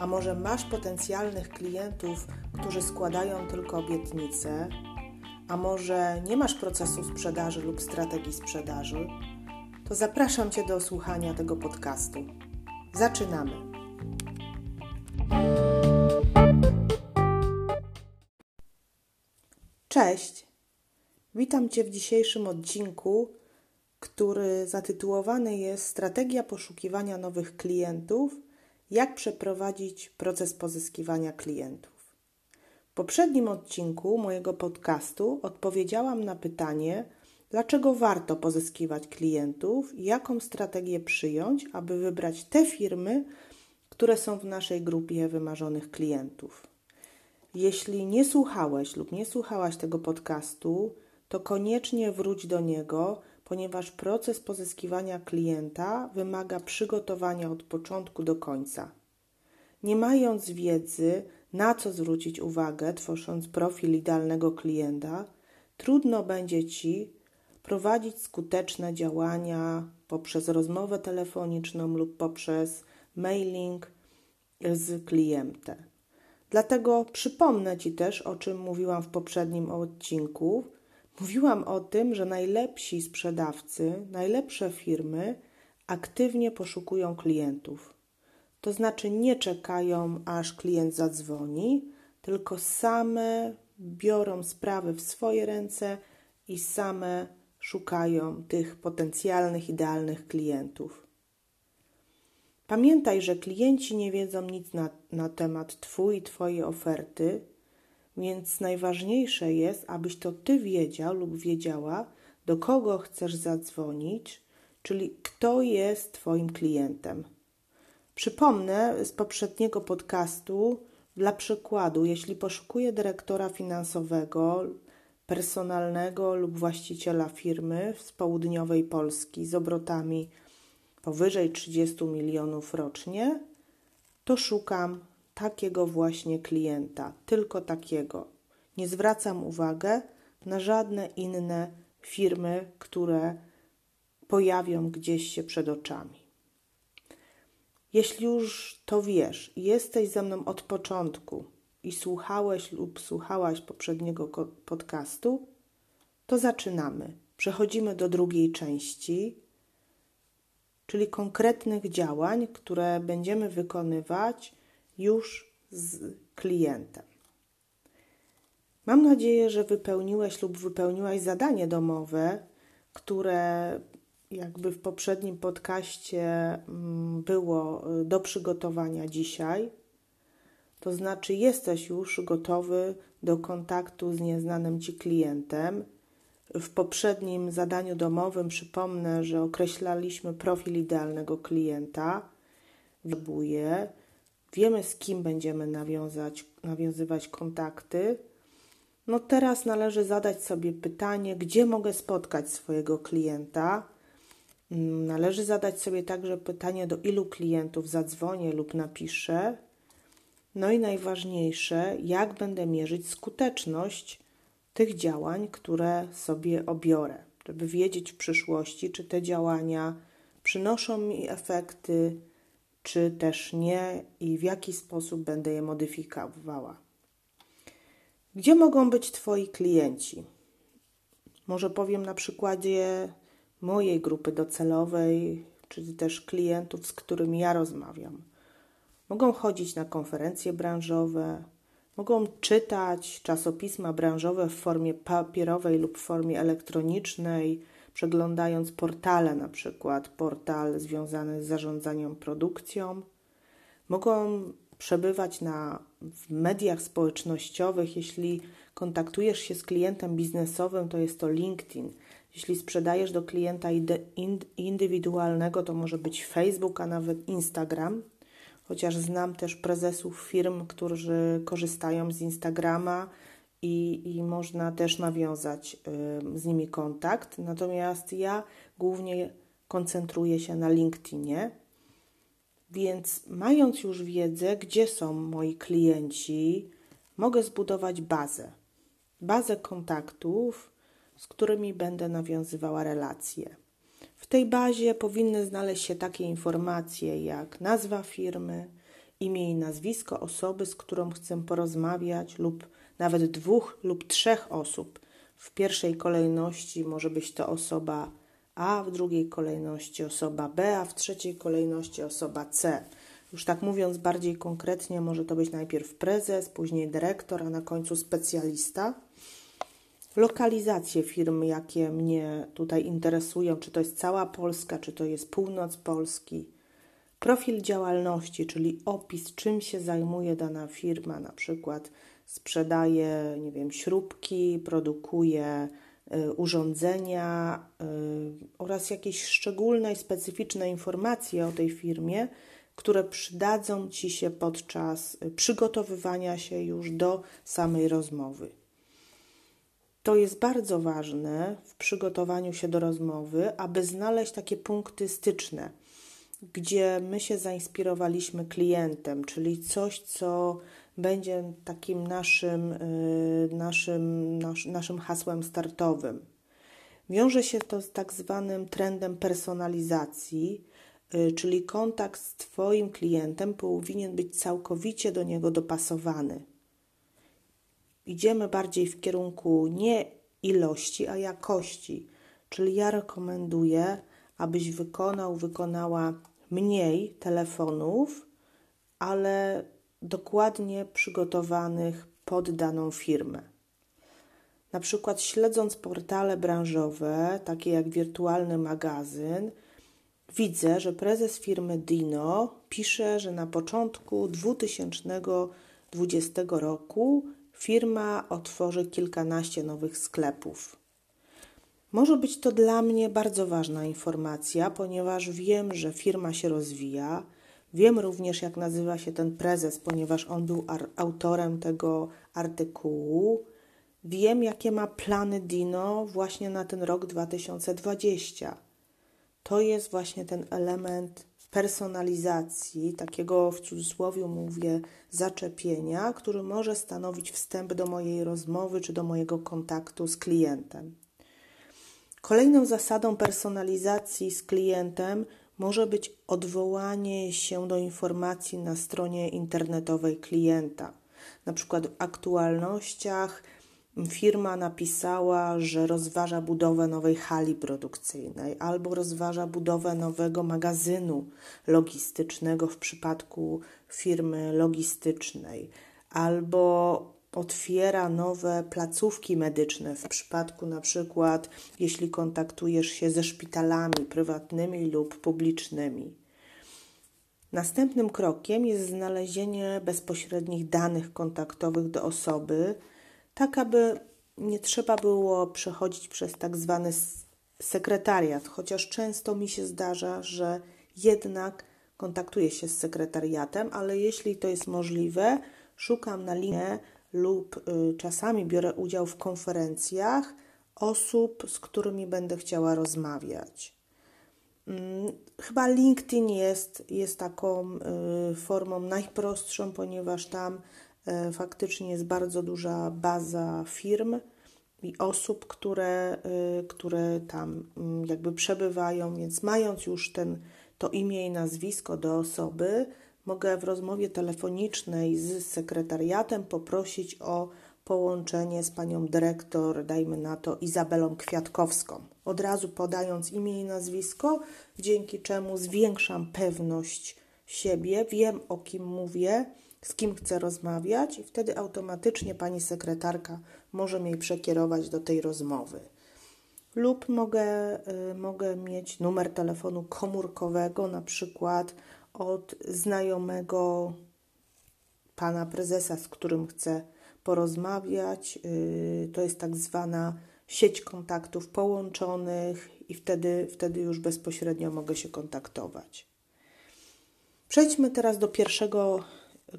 a może masz potencjalnych klientów, którzy składają tylko obietnice, a może nie masz procesu sprzedaży lub strategii sprzedaży, to zapraszam Cię do słuchania tego podcastu. Zaczynamy. Cześć. Witam Cię w dzisiejszym odcinku, który zatytułowany jest Strategia poszukiwania nowych klientów jak przeprowadzić proces pozyskiwania klientów. W poprzednim odcinku mojego podcastu odpowiedziałam na pytanie, dlaczego warto pozyskiwać klientów i jaką strategię przyjąć, aby wybrać te firmy, które są w naszej grupie wymarzonych klientów. Jeśli nie słuchałeś lub nie słuchałaś tego podcastu, to koniecznie wróć do niego, ponieważ proces pozyskiwania klienta wymaga przygotowania od początku do końca. Nie mając wiedzy, na co zwrócić uwagę, tworząc profil idealnego klienta, trudno będzie ci prowadzić skuteczne działania poprzez rozmowę telefoniczną lub poprzez mailing z klientem. Dlatego przypomnę Ci też, o czym mówiłam w poprzednim odcinku, Mówiłam o tym, że najlepsi sprzedawcy, najlepsze firmy aktywnie poszukują klientów. To znaczy nie czekają, aż klient zadzwoni, tylko same biorą sprawy w swoje ręce i same szukają tych potencjalnych, idealnych klientów. Pamiętaj, że klienci nie wiedzą nic na, na temat Twój i Twojej oferty, więc najważniejsze jest, abyś to ty wiedział lub wiedziała, do kogo chcesz zadzwonić, czyli kto jest Twoim klientem. Przypomnę z poprzedniego podcastu, dla przykładu, jeśli poszukuję dyrektora finansowego, personalnego lub właściciela firmy z południowej Polski z obrotami powyżej 30 milionów rocznie, to szukam takiego właśnie klienta, tylko takiego. Nie zwracam uwagi na żadne inne firmy, które pojawią gdzieś się przed oczami. Jeśli już to wiesz i jesteś ze mną od początku i słuchałeś lub słuchałaś poprzedniego podcastu, to zaczynamy. Przechodzimy do drugiej części, czyli konkretnych działań, które będziemy wykonywać już z klientem. Mam nadzieję, że wypełniłeś lub wypełniłaś zadanie domowe, które jakby w poprzednim podcaście mm, było y, do przygotowania dzisiaj. To znaczy, jesteś już gotowy do kontaktu z nieznanym ci klientem. W poprzednim zadaniu domowym przypomnę, że określaliśmy profil idealnego klienta. Wybuję wiemy z kim będziemy nawiązać, nawiązywać kontakty, no teraz należy zadać sobie pytanie, gdzie mogę spotkać swojego klienta. Mm, należy zadać sobie także pytanie, do ilu klientów zadzwonię lub napiszę. No i najważniejsze, jak będę mierzyć skuteczność tych działań, które sobie obiorę, żeby wiedzieć w przyszłości, czy te działania przynoszą mi efekty, czy też nie i w jaki sposób będę je modyfikowała. Gdzie mogą być Twoi klienci? Może powiem na przykładzie mojej grupy docelowej, czy też klientów, z którymi ja rozmawiam. Mogą chodzić na konferencje branżowe, mogą czytać czasopisma branżowe w formie papierowej lub w formie elektronicznej, przeglądając portale, na przykład portal związany z zarządzaniem produkcją. Mogą przebywać na, w mediach społecznościowych. Jeśli kontaktujesz się z klientem biznesowym, to jest to LinkedIn. Jeśli sprzedajesz do klienta indywidualnego, to może być Facebook, a nawet Instagram chociaż znam też prezesów firm, którzy korzystają z Instagrama i, i można też nawiązać z nimi kontakt. Natomiast ja głównie koncentruję się na LinkedInie. Więc mając już wiedzę, gdzie są moi klienci, mogę zbudować bazę. Bazę kontaktów, z którymi będę nawiązywała relacje. W tej bazie powinny znaleźć się takie informacje jak nazwa firmy, imię i nazwisko osoby, z którą chcę porozmawiać, lub nawet dwóch lub trzech osób. W pierwszej kolejności może być to osoba A, w drugiej kolejności osoba B, a w trzeciej kolejności osoba C. Już tak mówiąc bardziej konkretnie, może to być najpierw prezes, później dyrektor, a na końcu specjalista lokalizacje firm, jakie mnie tutaj interesują, czy to jest cała Polska, czy to jest północ Polski, profil działalności, czyli opis, czym się zajmuje dana firma, na przykład sprzedaje, nie wiem, śrubki, produkuje y, urządzenia y, oraz jakieś szczególne i specyficzne informacje o tej firmie, które przydadzą Ci się podczas przygotowywania się już do samej rozmowy. To jest bardzo ważne w przygotowaniu się do rozmowy, aby znaleźć takie punkty styczne, gdzie my się zainspirowaliśmy klientem, czyli coś, co będzie takim naszym, y, naszym, naszym hasłem startowym. Wiąże się to z tak zwanym trendem personalizacji, y, czyli kontakt z Twoim klientem powinien być całkowicie do niego dopasowany idziemy bardziej w kierunku nie ilości, a jakości. Czyli ja rekomenduję, abyś wykonał, wykonała mniej telefonów, ale dokładnie przygotowanych pod daną firmę. Na przykład śledząc portale branżowe, takie jak wirtualny magazyn, widzę, że prezes firmy Dino pisze, że na początku 2020 roku firma otworzy kilkanaście nowych sklepów. Może być to dla mnie bardzo ważna informacja, ponieważ wiem, że firma się rozwija. Wiem również, jak nazywa się ten prezes, ponieważ on był autorem tego artykułu. Wiem, jakie ma plany Dino właśnie na ten rok 2020. To jest właśnie ten element personalizacji, takiego w cudzysłowie mówię zaczepienia, który może stanowić wstęp do mojej rozmowy czy do mojego kontaktu z klientem. Kolejną zasadą personalizacji z klientem może być odwołanie się do informacji na stronie internetowej klienta, na przykład w aktualnościach firma napisała, że rozważa budowę nowej hali produkcyjnej albo rozważa budowę nowego magazynu logistycznego w przypadku firmy logistycznej, albo otwiera nowe placówki medyczne w przypadku na przykład, jeśli kontaktujesz się ze szpitalami prywatnymi lub publicznymi. Następnym krokiem jest znalezienie bezpośrednich danych kontaktowych do osoby, tak aby nie trzeba było przechodzić przez tak zwany sekretariat, chociaż często mi się zdarza, że jednak kontaktuję się z sekretariatem, ale jeśli to jest możliwe, szukam na linie lub y, czasami biorę udział w konferencjach osób, z którymi będę chciała rozmawiać. Mm, chyba LinkedIn jest, jest taką y, formą najprostszą, ponieważ tam E, faktycznie jest bardzo duża baza firm i osób, które, które tam mm, jakby przebywają, więc mając już ten, to imię i nazwisko do osoby, mogę w rozmowie telefonicznej z sekretariatem poprosić o połączenie z panią dyrektor, dajmy na to Izabelą Kwiatkowską. Od razu podając imię i nazwisko, dzięki czemu zwiększam pewność siebie, wiem o kim mówię z kim chcę rozmawiać, i wtedy automatycznie pani sekretarka może mnie przekierować do tej rozmowy. Lub mogę, y, mogę mieć numer telefonu komórkowego, na przykład od znajomego pana prezesa, z którym chcę porozmawiać. Y, to jest tak zwana sieć kontaktów połączonych, i wtedy, wtedy już bezpośrednio mogę się kontaktować. Przejdźmy teraz do pierwszego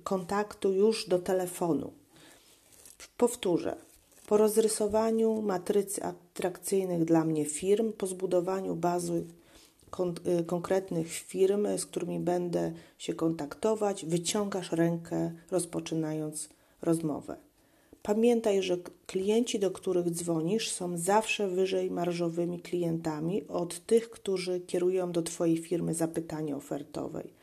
kontaktu, już do telefonu. Powtórzę. Po rozrysowaniu matrycy atrakcyjnych dla mnie firm, po zbudowaniu bazy kon y, konkretnych firm, z którymi będę się kontaktować, wyciągasz rękę, rozpoczynając rozmowę. Pamiętaj, że klienci, do których dzwonisz, są zawsze wyżej marżowymi klientami od tych, którzy kierują do Twojej firmy zapytanie ofertowej.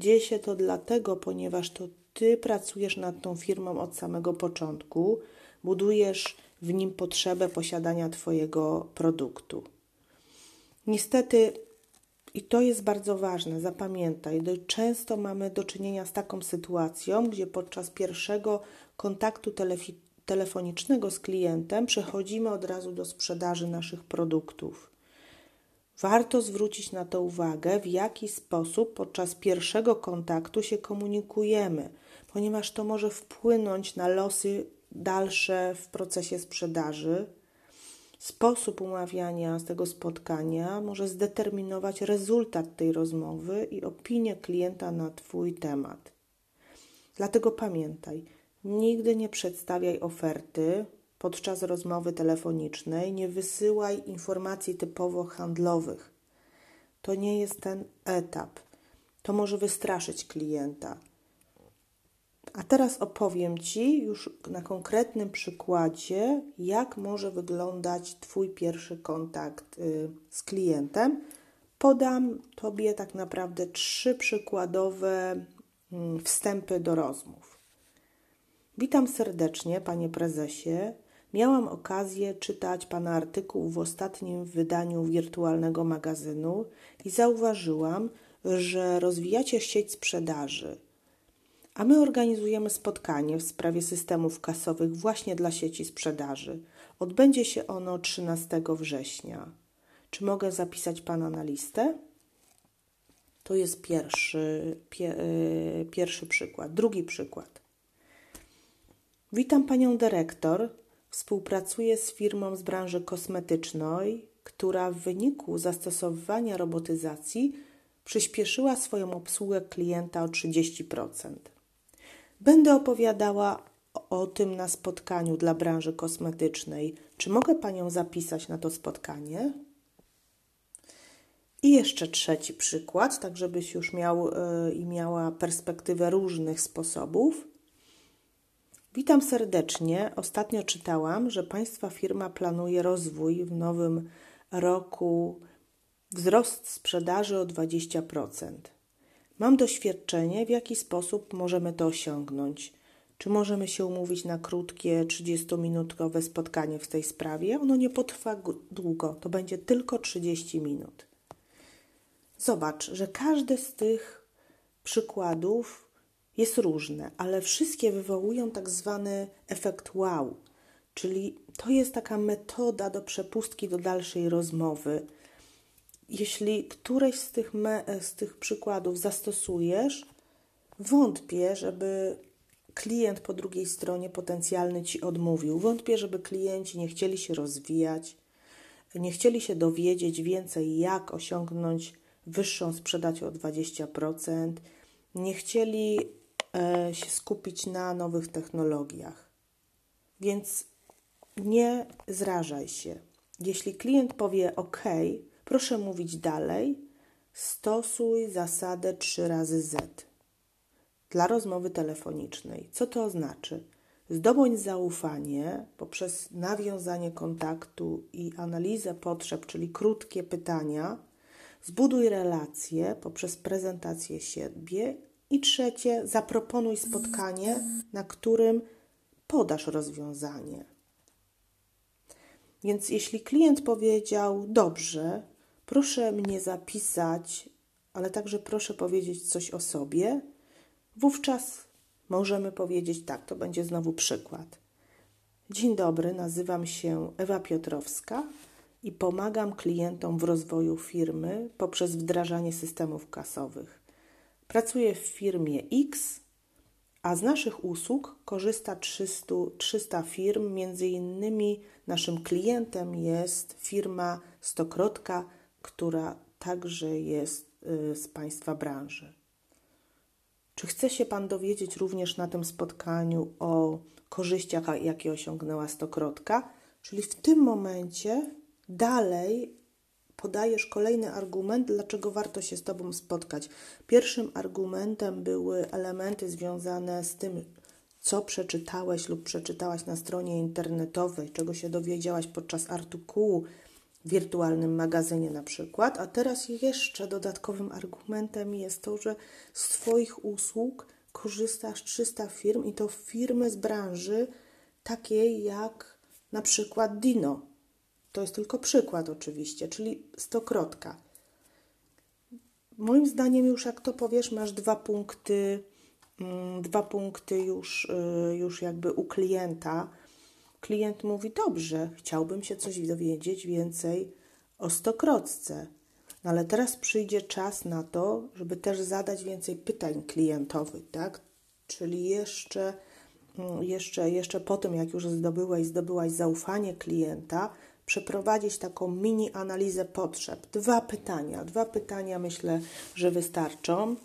Dzieje się to dlatego, ponieważ to Ty pracujesz nad tą firmą od samego początku, budujesz w nim potrzebę posiadania Twojego produktu. Niestety, i to jest bardzo ważne, zapamiętaj, często mamy do czynienia z taką sytuacją, gdzie podczas pierwszego kontaktu telefonicznego z klientem przechodzimy od razu do sprzedaży naszych produktów. Warto zwrócić na to uwagę, w jaki sposób podczas pierwszego kontaktu się komunikujemy, ponieważ to może wpłynąć na losy dalsze w procesie sprzedaży. Sposób umawiania z tego spotkania może zdeterminować rezultat tej rozmowy i opinię klienta na Twój temat. Dlatego pamiętaj, nigdy nie przedstawiaj oferty podczas rozmowy telefonicznej, nie wysyłaj informacji typowo handlowych. To nie jest ten etap. To może wystraszyć klienta. A teraz opowiem Ci już na konkretnym przykładzie, jak może wyglądać Twój pierwszy kontakt y, z klientem. Podam Tobie tak naprawdę trzy przykładowe mm, wstępy do rozmów. Witam serdecznie, Panie Prezesie. Miałam okazję czytać Pana artykuł w ostatnim wydaniu wirtualnego magazynu i zauważyłam, że rozwijacie sieć sprzedaży a my organizujemy spotkanie w sprawie systemów kasowych właśnie dla sieci sprzedaży. Odbędzie się ono 13 września. Czy mogę zapisać Pana na listę? To jest pierwszy, pie, yy, pierwszy przykład. Drugi przykład. Witam Panią dyrektor. Współpracuję z firmą z branży kosmetycznej, która w wyniku zastosowania robotyzacji przyspieszyła swoją obsługę klienta o 30%. Będę opowiadała o tym na spotkaniu dla branży kosmetycznej. Czy mogę Panią zapisać na to spotkanie? I jeszcze trzeci przykład, tak żebyś już miał yy, i miała perspektywę różnych sposobów. Witam serdecznie. Ostatnio czytałam, że Państwa firma planuje rozwój w nowym roku, wzrost sprzedaży o 20%. Mam doświadczenie, w jaki sposób możemy to osiągnąć. Czy możemy się umówić na krótkie, 30-minutowe spotkanie w tej sprawie? Ono nie potrwa długo, to będzie tylko 30 minut. Zobacz, że każdy z tych przykładów jest różne, ale wszystkie wywołują tak zwany efekt wow, czyli to jest taka metoda do przepustki do dalszej rozmowy jeśli któreś z tych, me, z tych przykładów zastosujesz, wątpię, żeby klient po drugiej stronie potencjalny ci odmówił. Wątpię, żeby klienci nie chcieli się rozwijać, nie chcieli się dowiedzieć więcej, jak osiągnąć wyższą sprzedaż o 20%, nie chcieli e, się skupić na nowych technologiach. Więc nie zrażaj się. Jeśli klient powie OK, Proszę mówić dalej. Stosuj zasadę 3 razy Z dla rozmowy telefonicznej. Co to oznacza? Zdobądź zaufanie poprzez nawiązanie kontaktu i analizę potrzeb, czyli krótkie pytania. Zbuduj relacje poprzez prezentację siebie. I trzecie, zaproponuj spotkanie, na którym podasz rozwiązanie. Więc jeśli klient powiedział dobrze, Proszę mnie zapisać, ale także proszę powiedzieć coś o sobie. Wówczas możemy powiedzieć tak, to będzie znowu przykład. Dzień dobry, nazywam się Ewa Piotrowska i pomagam klientom w rozwoju firmy poprzez wdrażanie systemów kasowych. Pracuję w firmie X, a z naszych usług korzysta 300, 300 firm, między innymi naszym klientem jest firma Stokrotka która także jest y, z Państwa branży. Czy chce się Pan dowiedzieć również na tym spotkaniu o korzyściach, jakie osiągnęła stokrotka? Czyli w tym momencie dalej podajesz kolejny argument, dlaczego warto się z Tobą spotkać. Pierwszym argumentem były elementy związane z tym, co przeczytałeś lub przeczytałaś na stronie internetowej, czego się dowiedziałaś podczas artykułu wirtualnym magazynie na przykład, a teraz jeszcze dodatkowym argumentem jest to, że z Twoich usług korzystasz 300 firm i to firmy z branży takiej jak na przykład Dino. To jest tylko przykład oczywiście, czyli stokrotka. Moim zdaniem już jak to powiesz, masz dwa punkty, mm, dwa punkty już, y, już jakby u klienta. Klient mówi, dobrze, chciałbym się coś dowiedzieć więcej o stokrotce. No ale teraz przyjdzie czas na to, żeby też zadać więcej pytań klientowi, tak? Czyli jeszcze, mm, jeszcze, jeszcze po tym, jak już zdobyłeś, zdobyłaś zaufanie klienta, przeprowadzić taką mini analizę potrzeb. Dwa pytania. Dwa pytania myślę, że wystarczą.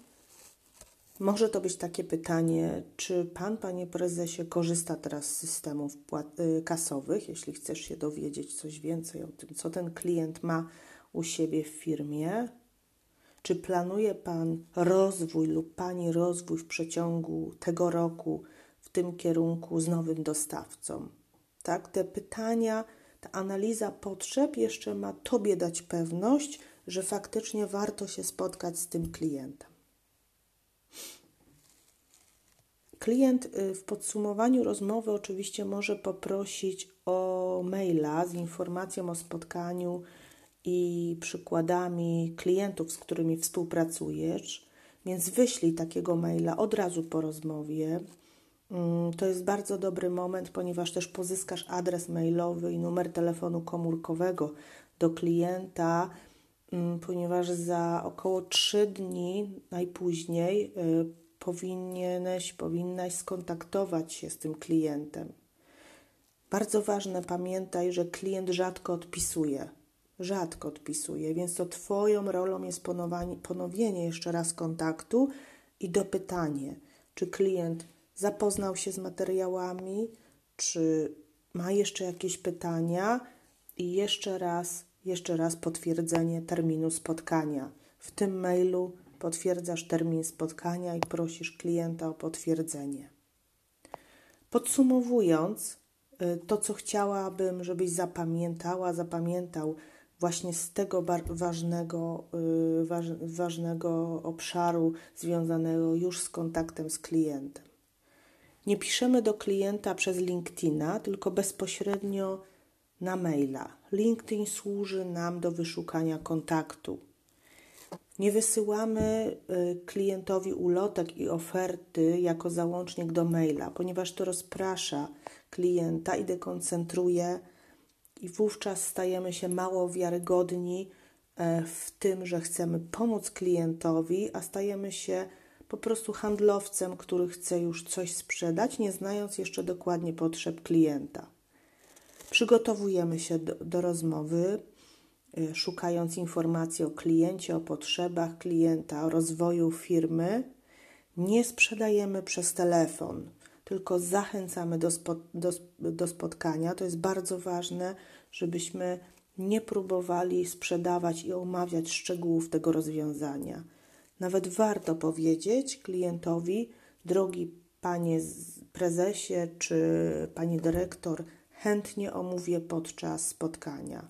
Może to być takie pytanie, czy Pan, Panie Prezesie, korzysta teraz z systemów y, kasowych, jeśli chcesz się dowiedzieć coś więcej o tym, co ten klient ma u siebie w firmie? Czy planuje Pan rozwój lub Pani rozwój w przeciągu tego roku w tym kierunku z nowym dostawcą? Tak, te pytania ta analiza potrzeb jeszcze ma Tobie dać pewność, że faktycznie warto się spotkać z tym klientem. Klient y, w podsumowaniu rozmowy oczywiście może poprosić o maila z informacją o spotkaniu i przykładami klientów, z którymi współpracujesz, więc wyślij takiego maila od razu po rozmowie. Mm, to jest bardzo dobry moment, ponieważ też pozyskasz adres mailowy i numer telefonu komórkowego do klienta, mm, ponieważ za około 3 dni najpóźniej y, powinieneś, powinnaś skontaktować się z tym klientem. Bardzo ważne, pamiętaj, że klient rzadko odpisuje. Rzadko odpisuje, więc to Twoją rolą jest ponowienie jeszcze raz kontaktu i dopytanie, czy klient zapoznał się z materiałami, czy ma jeszcze jakieś pytania i jeszcze raz, jeszcze raz potwierdzenie terminu spotkania. W tym mailu potwierdzasz termin spotkania i prosisz klienta o potwierdzenie. Podsumowując, y, to co chciałabym, żebyś zapamiętała, zapamiętał właśnie z tego ważnego, y, ważnego obszaru związanego już z kontaktem z klientem. Nie piszemy do klienta przez LinkedIna, tylko bezpośrednio na maila. LinkedIn służy nam do wyszukania kontaktu. Nie wysyłamy y, klientowi ulotek i oferty jako załącznik do maila, ponieważ to rozprasza klienta i dekoncentruje, i wówczas stajemy się mało wiarygodni e, w tym, że chcemy pomóc klientowi, a stajemy się po prostu handlowcem, który chce już coś sprzedać, nie znając jeszcze dokładnie potrzeb klienta. Przygotowujemy się do, do rozmowy, szukając informacji o kliencie, o potrzebach klienta, o rozwoju firmy. Nie sprzedajemy przez telefon, tylko zachęcamy do, spo, do, do spotkania. To jest bardzo ważne, żebyśmy nie próbowali sprzedawać i omawiać szczegółów tego rozwiązania nawet warto powiedzieć klientowi, drogi panie prezesie czy pani dyrektor, chętnie omówię podczas spotkania.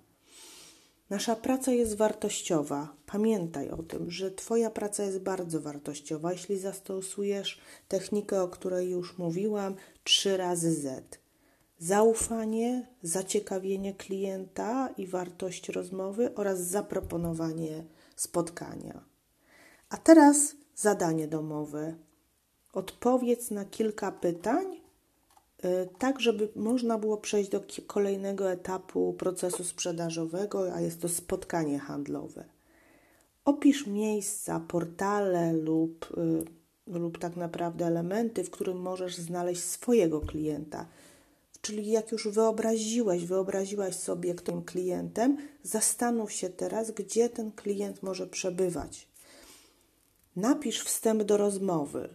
Nasza praca jest wartościowa. Pamiętaj o tym, że Twoja praca jest bardzo wartościowa, jeśli zastosujesz technikę, o której już mówiłam, trzy razy Z. Zaufanie, zaciekawienie klienta i wartość rozmowy oraz zaproponowanie spotkania. A teraz zadanie domowe. Odpowiedz na kilka pytań, tak żeby można było przejść do kolejnego etapu procesu sprzedażowego, a jest to spotkanie handlowe. Opisz miejsca, portale lub, y, lub tak naprawdę elementy, w którym możesz znaleźć swojego klienta. Czyli jak już wyobraziłeś, wyobraziłaś sobie tym klientem, zastanów się teraz, gdzie ten klient może przebywać. Napisz wstęp do rozmowy.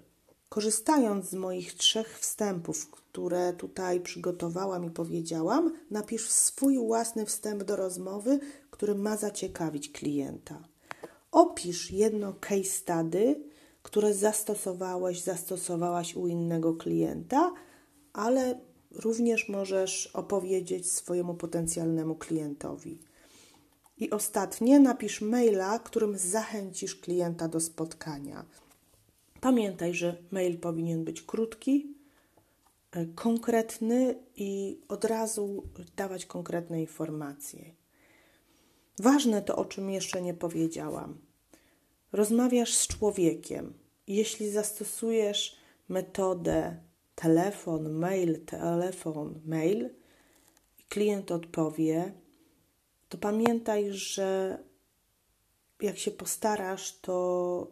Korzystając z moich trzech wstępów, które tutaj przygotowałam i powiedziałam, napisz swój własny wstęp do rozmowy, który ma zaciekawić klienta. Opisz jedno case study, które zastosowałeś, zastosowałaś u innego klienta, ale również możesz opowiedzieć swojemu potencjalnemu klientowi. I ostatnie, napisz maila, którym zachęcisz klienta do spotkania. Pamiętaj, że mail powinien być krótki, e, konkretny i od razu dawać konkretne informacje. Ważne to, o czym jeszcze nie powiedziałam. Rozmawiasz z człowiekiem. Jeśli zastosujesz metodę telefon, mail, telefon, mail i klient odpowie, to pamiętaj, że jak się postarasz, to,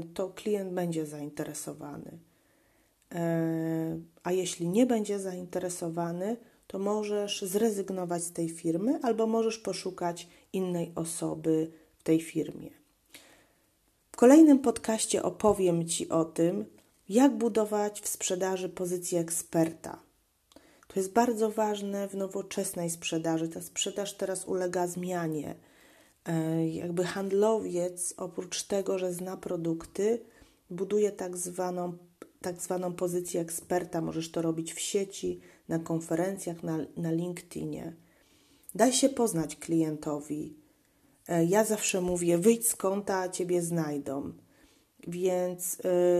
y, to klient będzie zainteresowany. E, a jeśli nie będzie zainteresowany, to możesz zrezygnować z tej firmy albo możesz poszukać innej osoby w tej firmie. W kolejnym podcaście opowiem Ci o tym, jak budować w sprzedaży pozycję eksperta. To jest bardzo ważne w nowoczesnej sprzedaży. Ta sprzedaż teraz ulega zmianie. E, jakby handlowiec, oprócz tego, że zna produkty, buduje tak zwaną, tak zwaną pozycję eksperta. Możesz to robić w sieci, na konferencjach, na, na LinkedInie. Daj się poznać klientowi. E, ja zawsze mówię: wyjdź z konta, a ciebie znajdą. Więc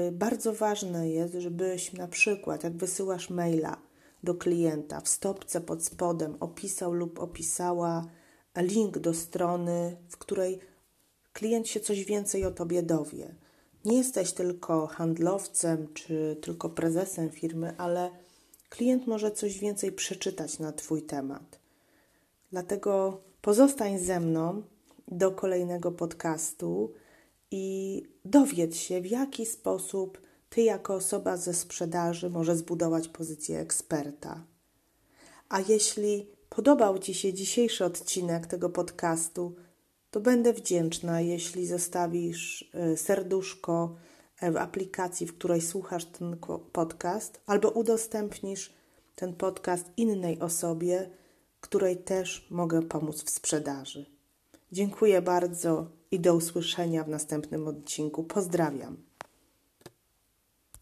y, bardzo ważne jest, żebyś na przykład, jak wysyłasz maila do klienta, w stopce pod spodem opisał lub opisała link do strony, w której klient się coś więcej o tobie dowie. Nie jesteś tylko handlowcem czy tylko prezesem firmy, ale klient może coś więcej przeczytać na Twój temat. Dlatego pozostań ze mną do kolejnego podcastu i dowiedz się, w jaki sposób Ty, jako osoba ze sprzedaży, możesz zbudować pozycję eksperta. A jeśli podobał Ci się dzisiejszy odcinek tego podcastu, to będę wdzięczna, jeśli zostawisz e, serduszko e, w aplikacji, w której słuchasz ten podcast, albo udostępnisz ten podcast innej osobie, której też mogę pomóc w sprzedaży. Dziękuję bardzo i do usłyszenia w następnym odcinku. Pozdrawiam.